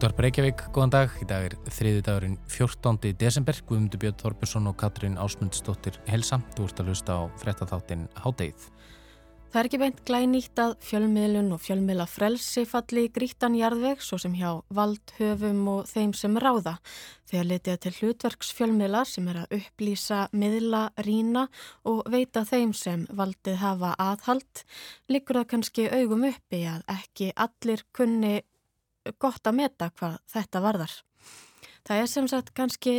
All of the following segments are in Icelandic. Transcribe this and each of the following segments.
Útvar Breykjavík, góðan dag. Í dag er þriði dagurinn 14. desember. Guðmundur Björn Þorbjörnsson og Katrín Ásmundsdóttir Helsa. Þú ert að lusta á frettatháttin Hádeið. Það er ekki beint glænýtt að fjölmiðlun og fjölmiðla frelsi falli í grítan jarðveg svo sem hjá valdhöfum og þeim sem ráða. Þegar letið til hlutverksfjölmiðla sem er að upplýsa, miðla, rína og veita þeim sem valdið hafa aðhald, likur það kannski augum uppi að ekki allir kunni gott að meta hvað þetta varðar. Það er sem sagt kannski,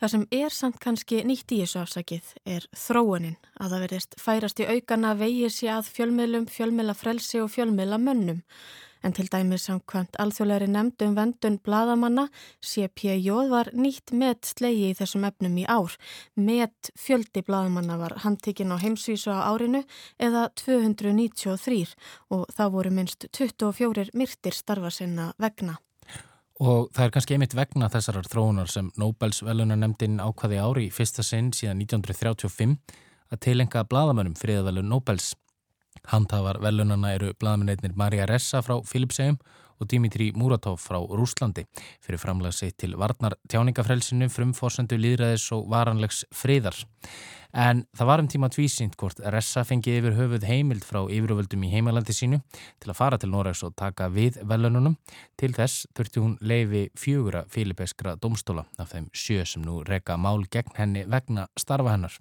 það sem er samt kannski nýtt í þessu afsakið er þróunin að það verðist færast í aukana vegið sér að fjölmiðlum, fjölmiðla frelsi og fjölmiðla mönnum. En til dæmis samkvæmt alþjóðleiri nefndum vendun bladamanna CPJ var nýtt með slegi í þessum efnum í ár. Með fjöldi bladamanna var handtikinn á heimsvísu á árinu eða 293 og það voru minst 24 myrtir starfa sinna vegna. Og það er kannski einmitt vegna þessarar þróunar sem Nobels velunanemndin ákvaði ári í fyrsta sinn síðan 1935 að tilenga bladamönnum friðavelun Nobels. Handhafar velunana eru bladaminnir Marja Ressa frá Filipsheim og Dimitri Muratov frá Rúslandi fyrir framlagsi til varnar tjáningafrelsinu, frumforsendu, líðræðis og varanlegs friðar. En það var um tíma tvísýnt hvort Ressa fengi yfir höfuð heimild frá yfiröföldum í heimalandi sínu til að fara til Noregs og taka við velununum. Til þess þurfti hún leifi fjögura filipeskra domstóla af þeim sjö sem nú reka mál gegn henni vegna starfa hennar.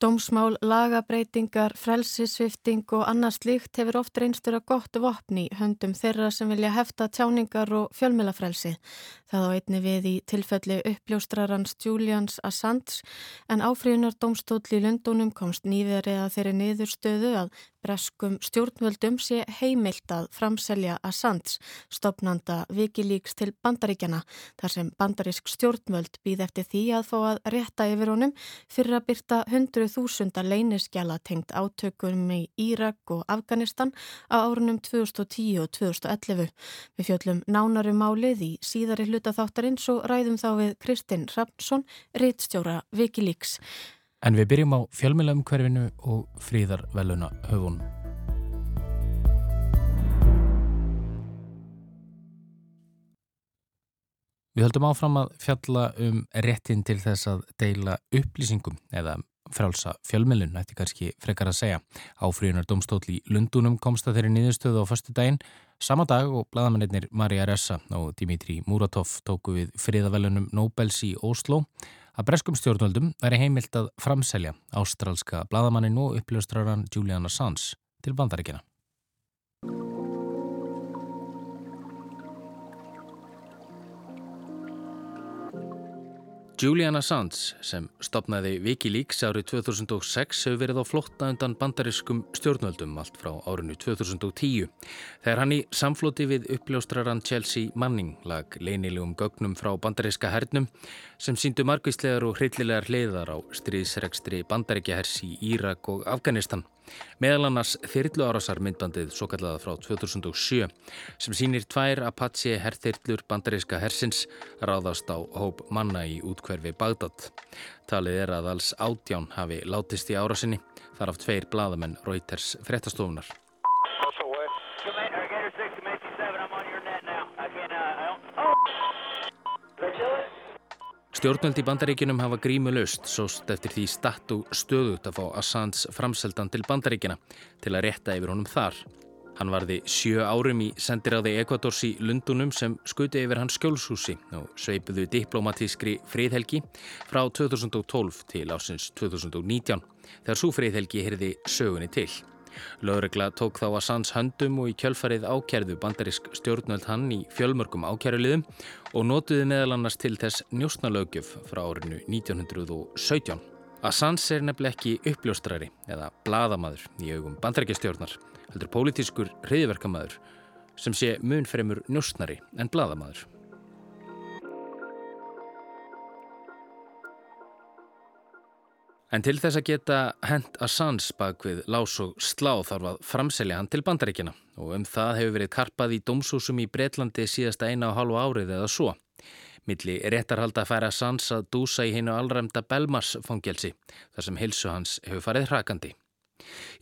Dómsmál, lagabreitingar, frelsisvifting og annars líkt hefur oft reynstur að gott vopni höndum þeirra sem vilja hefta tjáningar og fjölmjölafrelsi. Það á einni við í tilfelli uppljóstrarans Julians Assange en áfríðunar dómstóll í Lundunum komst nýverið að þeirri niðurstöðu að breskum stjórnvöldum sé heimilt að framselja Assange, stopnanda Wikileaks til bandaríkjana, þar sem bandarísk stjórnvöld býð eftir því að fá að rétta yfir honum fyrir að byrta 100.000 leyniskjala tengt átökum í Írak og Afganistan á árunum 2010 og 2011. Við fjöllum nánarum málið í síðari hlutaþáttarins og ræðum þá við Kristinn Rapnsson, reittstjóra Wikileaks. En við byrjum á fjölmjölaumhverfinu og fríðarveluna höfun. Við höldum áfram að fjalla um réttin til þess að deila upplýsingum eða frálsa fjölmjölun, ætti kannski frekar að segja. Áfríðunar domstóll í Lundunum komst að þeirri nýðustöðu á förstu daginn. Sama dag og bladamennir Marja Ressa og Dimitri Muratov tóku við fríðarvelunum Nobels í Oslo að breskum stjórnvöldum væri heimilt að framselja ástrálska bladamannin og uppljóstraran Julian Assange til bandaríkina. Julian Assange sem stopnaði Wikileaks árið 2006 hefur verið á flotta undan bandariskum stjórnvöldum allt frá árinu 2010. Þegar hann í samflóti við uppljóstraran Chelsea Manning lag leinilegum gögnum frá bandariska hernum sem síndu margvíslegar og hryllilegar hliðar á stríðsregstri bandaríkjahers í Írak og Afganistan. Meðal annars þyrlu árásar myndbandið svo kallaða frá 2007 sem sínir tvær Apache herþyrlur bandaríska hersins ráðast á hóp manna í útkverfi Bagdad. Talið er að alls átján hafi látist í árásinni þar af tveir bladamenn Reuters frettastofunar. Stjórnvöld í bandaríkinum hafa grímu löst sóst eftir því statt og stöðut að fá Assange framseldan til bandaríkina til að rétta yfir honum þar. Hann varði sjö árum í sendiráði Ekvadors í Lundunum sem skuti yfir hans skjólshúsi og sveipuðu diplomatískri friðhelgi frá 2012 til ásins 2019 þegar svo friðhelgi heyrði sögunni til. Lögregla tók þá að Sands höndum og í kjölfarið ákjærðu bandarísk stjórnöld hann í fjölmörgum ákjæruliðum og notuði meðal annars til þess njóstnalögjöf frá árinu 1917. Assange er nefnileg ekki uppljóstrari eða bladamadur í augum bandaríkjastjórnar, heldur pólitískur hriðverkamadur sem sé munfremur njóstnari en bladamadur. En til þess að geta hent Assange bak við lás og slá þarf að framselja hann til bandaríkina og um það hefur verið karpað í dómsúsum í Breitlandi síðasta eina og halvu árið eða svo. Milli réttarhalda fær Assange að dúsa í hennu allræmda Belmars fangelsi þar sem hilsu hans hefur farið hrakandi.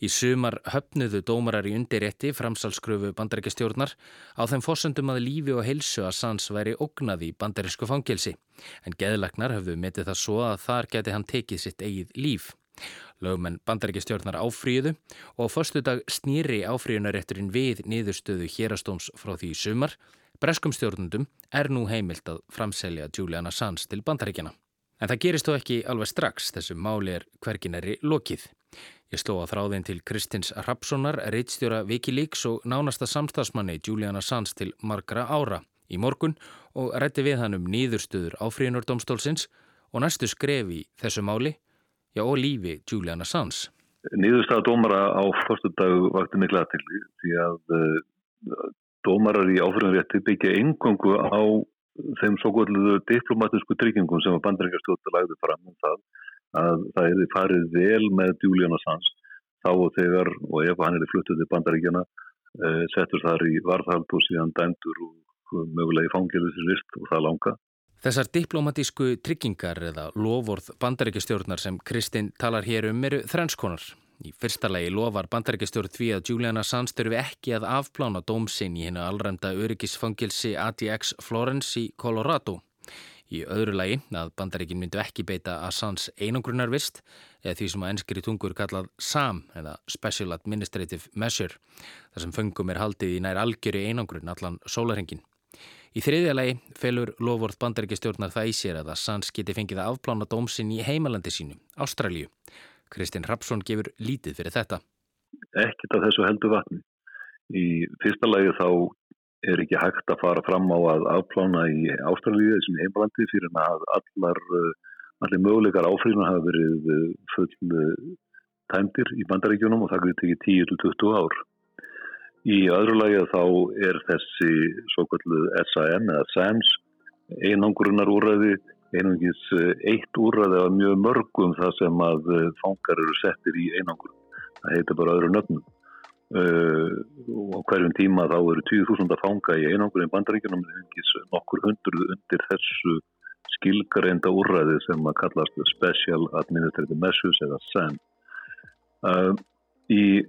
Í sumar höfnuðu dómarar í undirrétti framsalskröfu bandaríkjastjórnar á þeim fórsöndum að lífi og heilsu að Sands væri ógnaði í bandarísku fangelsi en geðlagnar höfðu metið það svo að þar geti hann tekið sitt eigið líf. Lögmenn bandaríkjastjórnar áfríðu og á förstu dag snýri áfríðunarétturinn við niðurstöðu hérastóms frá því í sumar. Breskum stjórnundum er nú heimilt að framselja Juliana Sands til bandaríkjana. En það gerist þó ekki alveg strax, þessu máli er hverginari lokið. Ég sló að þráðin til Kristins Rapssonar, reittstjóra Wikileaks og nánasta samstagsmanni Juliana Sands til margra ára í morgun og rætti við hann um nýðurstöður áfríðunardómstólsins og næstu skrefi þessu máli, já og lífi Juliana Sands. Nýðurstað dómara á fyrstu dag vakti mikla aðtilli því að uh, dómarar í áfríðunarrétti byggja engungu á þeim svo góðluðu diplomatísku tryggingum sem að bandarækjastjóta lagði fram um það að það hefði farið vel með Julian Assange þá og þegar og ef hann hefði fluttuð til bandarækjana uh, settur þar í varðhald og síðan dæmdur og mögulega í fangilisist og það langa. Þessar diplomatísku tryggingar eða lofórð bandarækjastjórnar sem Kristinn talar hér um eru þrænskonar. Í fyrsta lagi lofar bandarækjastjórn því að Julian Assange þurfi ekki að afplána dómsinn í hennu allrænda öryggisfangilsi ATX Florence í Colorado. Í öðru lagi að bandarækin myndu ekki beita Assange einangrunarvist eða því sem að ennskri tungur kallað SAM eða Special Administrative Measure þar sem fengum er haldið í nær algjöri einangrun allan sólarhengin. Í þriðja lagi felur lofvort bandarækjastjórnar það í sér að Assange geti fengið að afplána dómsinn í heimalandi sínu, Ástralju. Kristinn Rapsson gefur lítið fyrir þetta. Ekkert af þessu heldur vatni. Í fyrsta lagi þá er ekki hægt að fara fram á að afplána í Ástralíu þessum heimalandi fyrir að allar, eh, allir möguleikar áfríðuna hafa verið eh, full eh, tæmdir í bandaríkjunum og það getur tekið 10-20 ár. Í öðru lagi þá er þessi svo kallu SAM eða SAMS einangrunar úræði einungis eh, eitt úrraði af mjög mörgum það sem að eh, fangar eru settir í einangur. Það heitir bara öðru nöfnum. Uh, og hverjum tíma þá eru 20.000 fanga í einangur í bandaríkjunum einungis nokkur hundruð undir þessu skilgareinda úrraði sem að kallast Special Administrative Measures eða SAM. Uh, í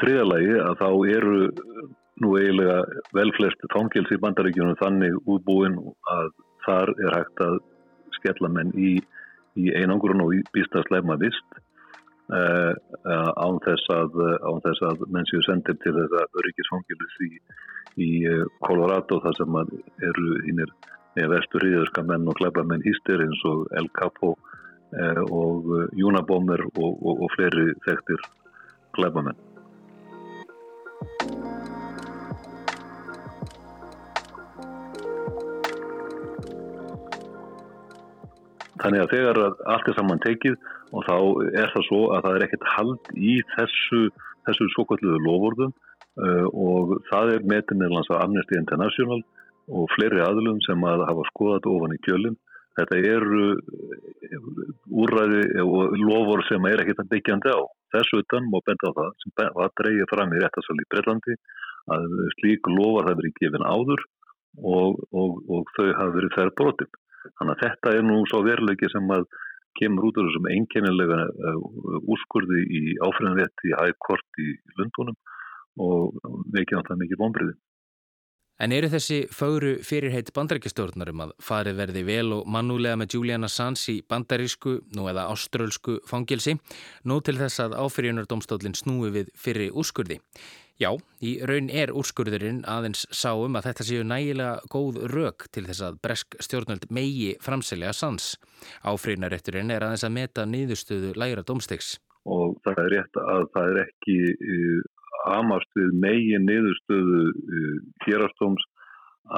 þriðalagi að þá eru nú eiginlega velflest fangils í bandaríkjunum þannig útbúin að þar er hægt að skella menn í, í einangrun og býsta slemma vist uh, án þess að, að menn séu sendir til þess að öryggisfangilis í, í eh, Colorado þar sem eru innir vestur hriðurska menn og glæbamenn hýstir eins og El Capo uh, og Unabomber og, og, og fleiri þekktir glæbamenn. Þannig að þegar allt er saman tekið og þá er það svo að það er ekkert hald í þessu, þessu svo kalluðu lofórðum uh, og það er metin eða lands að Amnesty International og fleiri aðlum sem að hafa skoðat ofan í kjölinn. Þetta eru úrræði og lofór sem er ekkert að byggjandi á. Þessu utan má benda á það sem var dreyið fram í réttasal í Breitlandi að slík lofar hafi verið gefin áður og, og, og þau hafi verið þær brotinn. Þannig að þetta er nú svo veruleiki sem að kemur út af þessum einkennilega uh, úrskurði í áfriðanrétt í hægkort í Lundunum og veikið náttúrulega mikið vonbriði. En eru þessi fáru fyrirheit bandaríkjastjórnarum að farið verði vel og mannúlega með Julian Assange í bandarísku, nú eða áströlsku fangilsi, nú til þess að áfyrirjunardómstólinn snúi við fyrir úrskurði? Já, í raun er úrskurðurinn aðeins sáum að þetta séu nægilega góð rauk til þess að bresk stjórnöld megi framselja sans. Áfrýnarétturinn er aðeins að meta niðurstöðu læra domstegs. Og það er rétt að það er ekki uh, amast við megin niðurstöðu uh, hérastóms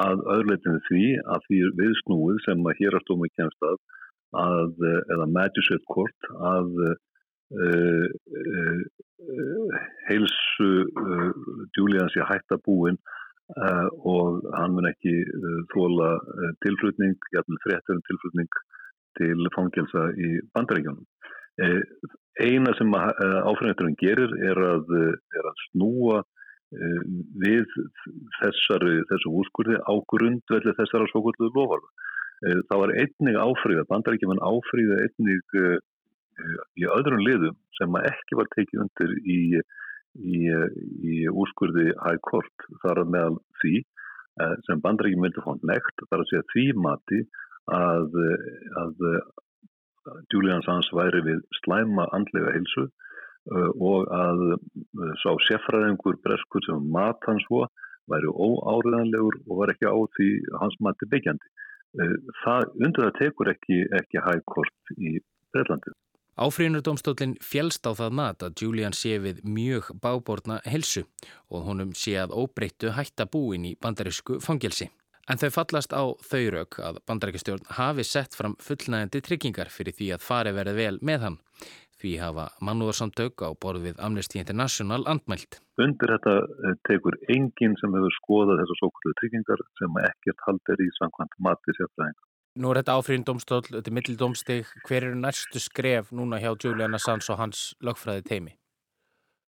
að öðrleitinu því að því viðsnúið sem að hérastómi kemst að, að eða magistrate court að Uh, uh, uh, heilsu Julians í hættabúin og hann mun ekki þóla tilflutning, jæfnvel fréttur tilflutning til fangelsa í bandaríkjónum. Eina sem áfæðingarinn gerir er að, er að snúa við þessari, þessu úrskurði á grundvelli þessara svo kvöldu lofarðu. Það var einnig áfríða, bandaríkjónum áfríða einnig í öðrum liðum sem ekki var tekið undir í, í, í úrskurði High Court þar meðal því eh, sem bandrækjum vildi fónd nekt þar að segja því mati að, að Julian Assange væri við slæma andlega hilsu uh, og að uh, sá seffræðingur breskur sem mat hans svo væri óáriðanlegur og var ekki á því hans mati byggjandi. Það undir það tekur ekki, ekki hægkort í Breitlandi. Áfrínardómstólinn fjælst á það mat að Julian sé við mjög báborna helsu og honum sé að óbreyttu hætta búin í bandarísku fangelsi. En þau fallast á þau rauk að bandarækjastjórn hafi sett fram fullnægandi tryggingar fyrir því að fari verið vel með hann. Því hafa mannúðarsamtök á borð við Amnesty International andmælt. Undir þetta eh, tekur enginn sem hefur skoðað þessar sókullu tryggingar sem ekkert haldir í samkvæmt mati sérfræðingar. Nú er þetta áfríðin domstól, þetta er mitildómstig. Hver eru næstu skref núna hjá Julian Assange og hans lögfræði teimi?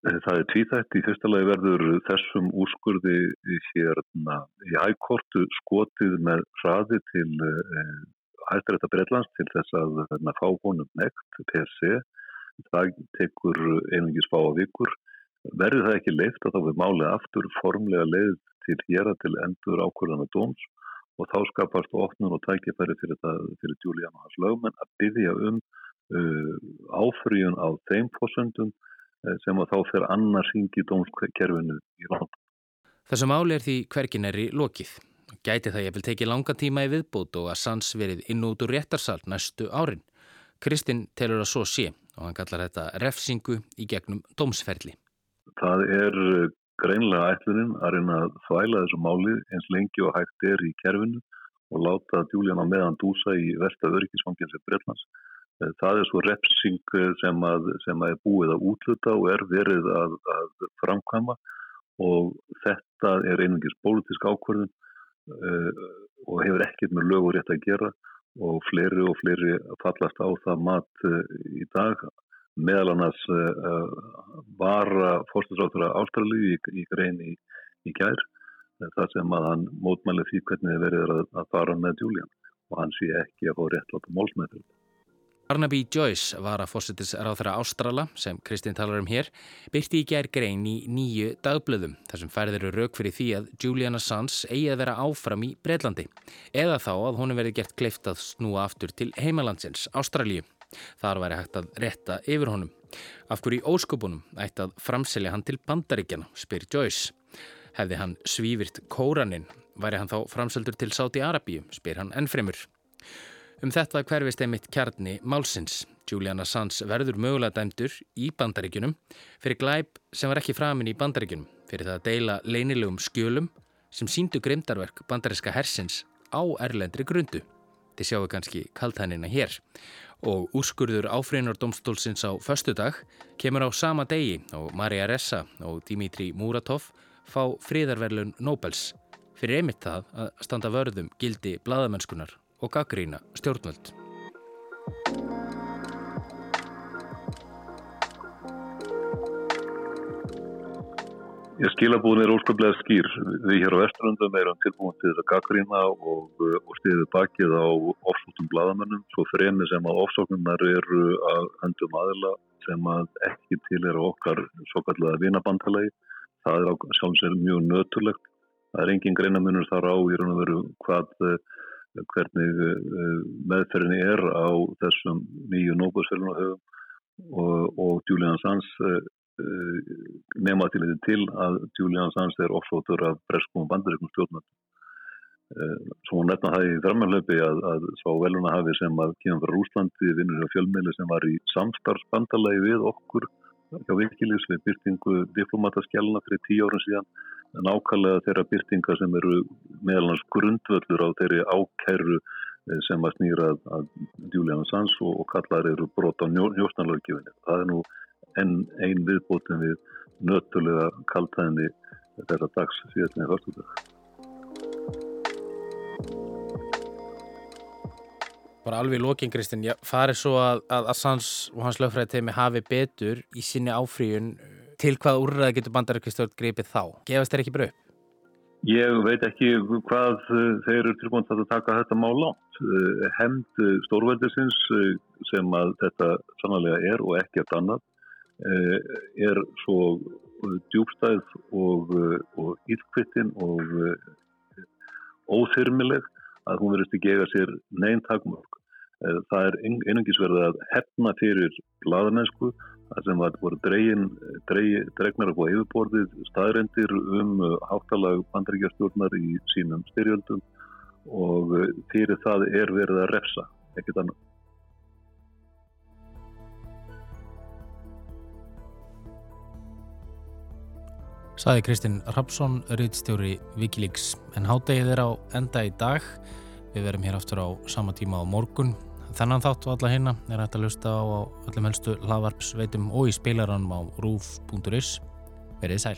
Eh, það er tvíþætt. Í fyrsta lagi verður þessum úrskurði hérna í hægkortu skotið með hraði til eh, hættirætta Breitlands til þess að hérna, fá honum nekt, PC. Það tekur einungis fá að vikur. Verður það ekki leift að þá við málið aftur formlega leið til hér að til endur ákvörðan og dóms og þá skapast ofnun og tækifæri fyrir, fyrir Julian og hans lögmenn að byggja um uh, áfrýjun á þeim fórsöndum Eh, sem að þá fer annars hingi dómskerfinu í land. Þessu máli er því hvergineri lokið. Gæti það ég vil tekið langa tíma í viðbútt og að sans verið inn út úr réttarsal næstu árin. Kristinn telur að svo sé og hann kallar þetta refsingu í gegnum dómsferli. Það er eh, greinlega ætlunin að reyna að þvæla þessu máli eins lengi og hægt er í kerfinu og láta Júlíana meðan dúsa í versta öryggisfangins í Breitlands Eh, það er svo repsing eh, sem að, sem að er búið að útluta og er verið að, að framkvæma og þetta er einungis pólitísk ákvörðun uh, og hefur ekkert með lögur rétt að gera og fleiri og fleiri fallast á það mat í dag meðal annars uh, var fórstæðsáttur ástralíu í, í grein í, í kær þar sem að hann mótmæli því hvernig þið verið að, að fara með Julian og hann sé ekki að fá réttláta málsmeður. Barnaby Joyce var að fórsetis ráþara Ástrala, sem Kristinn talar um hér, byrti í gær grein í nýju dagblöðum, þar sem færðir eru rauk fyrir því að Julian Assange eigi að vera áfram í Breitlandi, eða þá að honum verði gert kleift að snúa aftur til heimalandsins, Ástralíu. Þar væri hægt að retta yfir honum. Af hverju í óskupunum ætti að framselja hann til bandaríkjana, spyr Joyce. Hefði hann svífirt kóraninn, væri hann þá framseldur til Sáti Arabíu, spyr hann ennfremur. Um þetta hverfist einmitt kjarni málsins. Julian Assange verður mögulega dæmdur í bandaríkunum fyrir glæp sem var ekki framinn í bandaríkunum fyrir það að deila leinilegum skjölum sem síndu grimdarverk bandaríska hersins á erlendri grundu. Þið sjáu kannski kaltænina hér. Og úrskurður áfreinardómstólsins á förstu dag kemur á sama degi og Maria Ressa og Dimitri Muratov fá fríðarverlun Nobels fyrir einmitt það að standa vörðum gildi bladamennskunar og gaggrína stjórnvöld. Skilabúin er óskaplega skýr. Við hér á Vesturlundum erum tilbúin til að gaggrína og, og stiðið bakið á ofsóktum bladamennum svo fremið sem að ofsóknunar eru að höndum aðila sem að ekki til er okkar svo kallega vinabandalagi. Það er sjálfsvegar mjög nötulegt. Það er engin greinamunur þar á í raun og veru hvað hvernig eh, meðferðinni er á þessum nýju nógusfélunahöfum og, og Julian eh, eh, nema til þetta til að Julian Assange er offsótur af breskum og bandaríkum stjórnum. Svo nefna það í þrjumannlöpi að, að sá veluna hafi sem að kemur frá Rúslandi vinnur hjá fjölmiðli sem var í samstarfsbandalagi við okkur hjá Vikilís við byrtingu diplomataskjálna fyrir tíu árun síðan nákvæmlega þeirra byrtinga sem eru meðalans grundvöldur á þeirri ákerru eh, sem að snýra að Julian Assange og, og kallar eru brot á njósnarlögjöfinni. Það er nú enn einn viðbótin við nöttulega kaltæðinni þeirra dags síðan með fyrstudag. Bara alveg í lókin, Kristinn, farið svo að, að Assange og hans lögfræði teimi hafi betur í sinni áfríun til hvað úrraði getur bandarækistjórn greipið þá? Gefast þeir ekki upp? Ég veit ekki hvað þeir eru tilbúin að taka þetta mál látt. Hemd stórveldisins sem að þetta sannlega er og ekkert annað er svo djúbstæð og, og ílkvittin og óþyrmileg að hún verðist ekki eiga sér neinn takmörg. Það er einungis verið að hefna fyrir blaðmennsku þar sem var dregin, dreg, dregnar á yfirborðið staðrendir um háttalag bandaríkjastjórnar í sínum styrjöldum og fyrir það er verið að refsa, ekkert annað. Saði Kristinn Rapsson, rauðstjóri Wikileaks, en hádegið er á enda í dag. Við verum hér aftur á sama tíma á morgun. Þennan þátt og alla hérna er hægt að lusta á öllum helstu hlaðvarpsveitum og í spilaranum á rúf.is. Verið sæl.